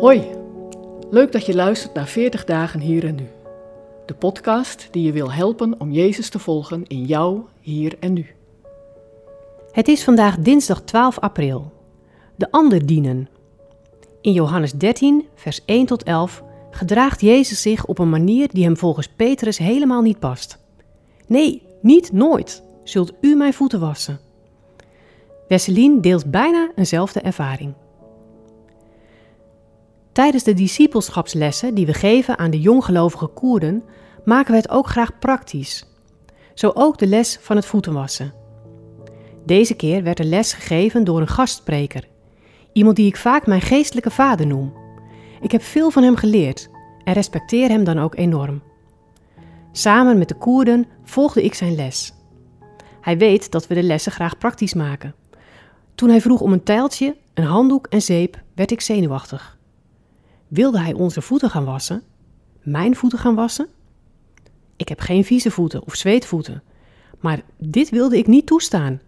Hoi, leuk dat je luistert naar 40 dagen hier en nu. De podcast die je wil helpen om Jezus te volgen in jou, hier en nu. Het is vandaag dinsdag 12 april. De ander dienen. In Johannes 13, vers 1 tot 11 gedraagt Jezus zich op een manier die hem volgens Petrus helemaal niet past. Nee, niet nooit zult u mijn voeten wassen. Wesselien deelt bijna eenzelfde ervaring. Tijdens de discipelschapslessen die we geven aan de jonggelovige Koerden, maken we het ook graag praktisch. Zo ook de les van het voetenwassen. Deze keer werd de les gegeven door een gastspreker, iemand die ik vaak mijn geestelijke vader noem. Ik heb veel van hem geleerd en respecteer hem dan ook enorm. Samen met de Koerden volgde ik zijn les. Hij weet dat we de lessen graag praktisch maken. Toen hij vroeg om een tijltje, een handdoek en zeep, werd ik zenuwachtig. Wilde hij onze voeten gaan wassen? Mijn voeten gaan wassen? Ik heb geen vieze voeten of zweetvoeten, maar dit wilde ik niet toestaan.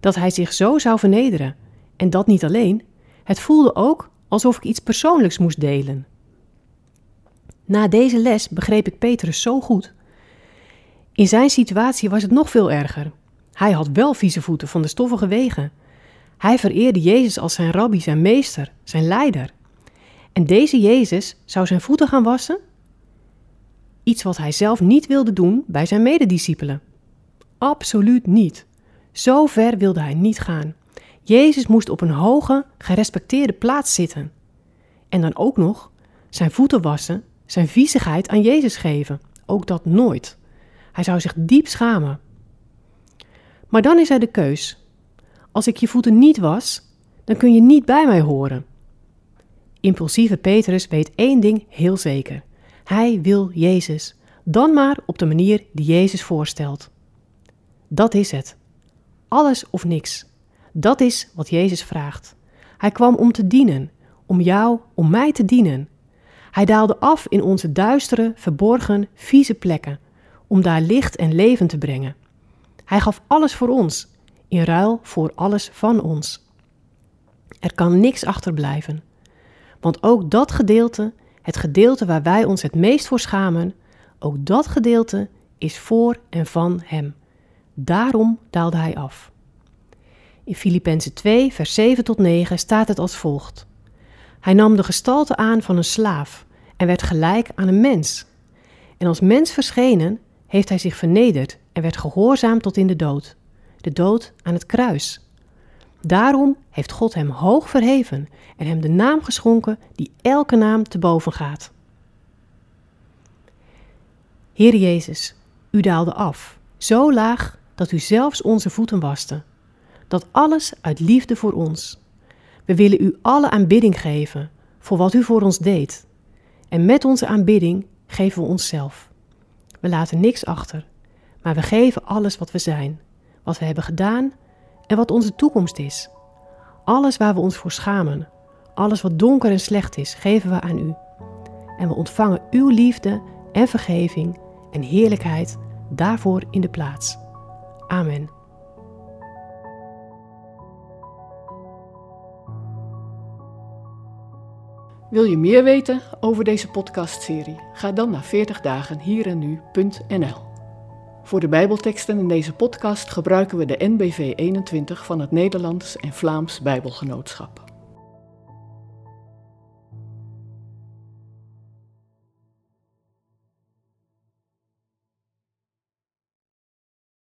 Dat hij zich zo zou vernederen. En dat niet alleen, het voelde ook alsof ik iets persoonlijks moest delen. Na deze les begreep ik Petrus zo goed. In zijn situatie was het nog veel erger. Hij had wel vieze voeten van de stoffige wegen. Hij vereerde Jezus als zijn rabbi, zijn meester, zijn leider. En deze Jezus zou zijn voeten gaan wassen? Iets wat hij zelf niet wilde doen bij zijn medediscipelen. Absoluut niet. Zo ver wilde hij niet gaan. Jezus moest op een hoge, gerespecteerde plaats zitten. En dan ook nog zijn voeten wassen, zijn viezigheid aan Jezus geven. Ook dat nooit. Hij zou zich diep schamen. Maar dan is er de keus. Als ik je voeten niet was, dan kun je niet bij mij horen. Impulsieve Petrus weet één ding heel zeker. Hij wil Jezus, dan maar op de manier die Jezus voorstelt. Dat is het. Alles of niks. Dat is wat Jezus vraagt. Hij kwam om te dienen, om jou, om mij te dienen. Hij daalde af in onze duistere, verborgen, vieze plekken, om daar licht en leven te brengen. Hij gaf alles voor ons, in ruil voor alles van ons. Er kan niks achterblijven. Want ook dat gedeelte, het gedeelte waar wij ons het meest voor schamen, ook dat gedeelte is voor en van Hem. Daarom daalde Hij af. In Filippenzen 2, vers 7 tot 9 staat het als volgt. Hij nam de gestalte aan van een slaaf en werd gelijk aan een mens. En als mens verschenen, heeft hij zich vernederd en werd gehoorzaam tot in de dood, de dood aan het kruis. Daarom heeft God hem hoog verheven en hem de naam geschonken die elke naam te boven gaat. Heer Jezus, u daalde af, zo laag dat u zelfs onze voeten waste. Dat alles uit liefde voor ons. We willen u alle aanbidding geven voor wat u voor ons deed. En met onze aanbidding geven we onszelf. We laten niks achter, maar we geven alles wat we zijn, wat we hebben gedaan en wat onze toekomst is. Alles waar we ons voor schamen, alles wat donker en slecht is, geven we aan u. En we ontvangen uw liefde en vergeving en heerlijkheid daarvoor in de plaats. Amen. Wil je meer weten over deze podcastserie? Ga dan naar 40dagenhierennu.nl. Voor de Bijbelteksten in deze podcast gebruiken we de NBV 21 van het Nederlands en Vlaams Bijbelgenootschap.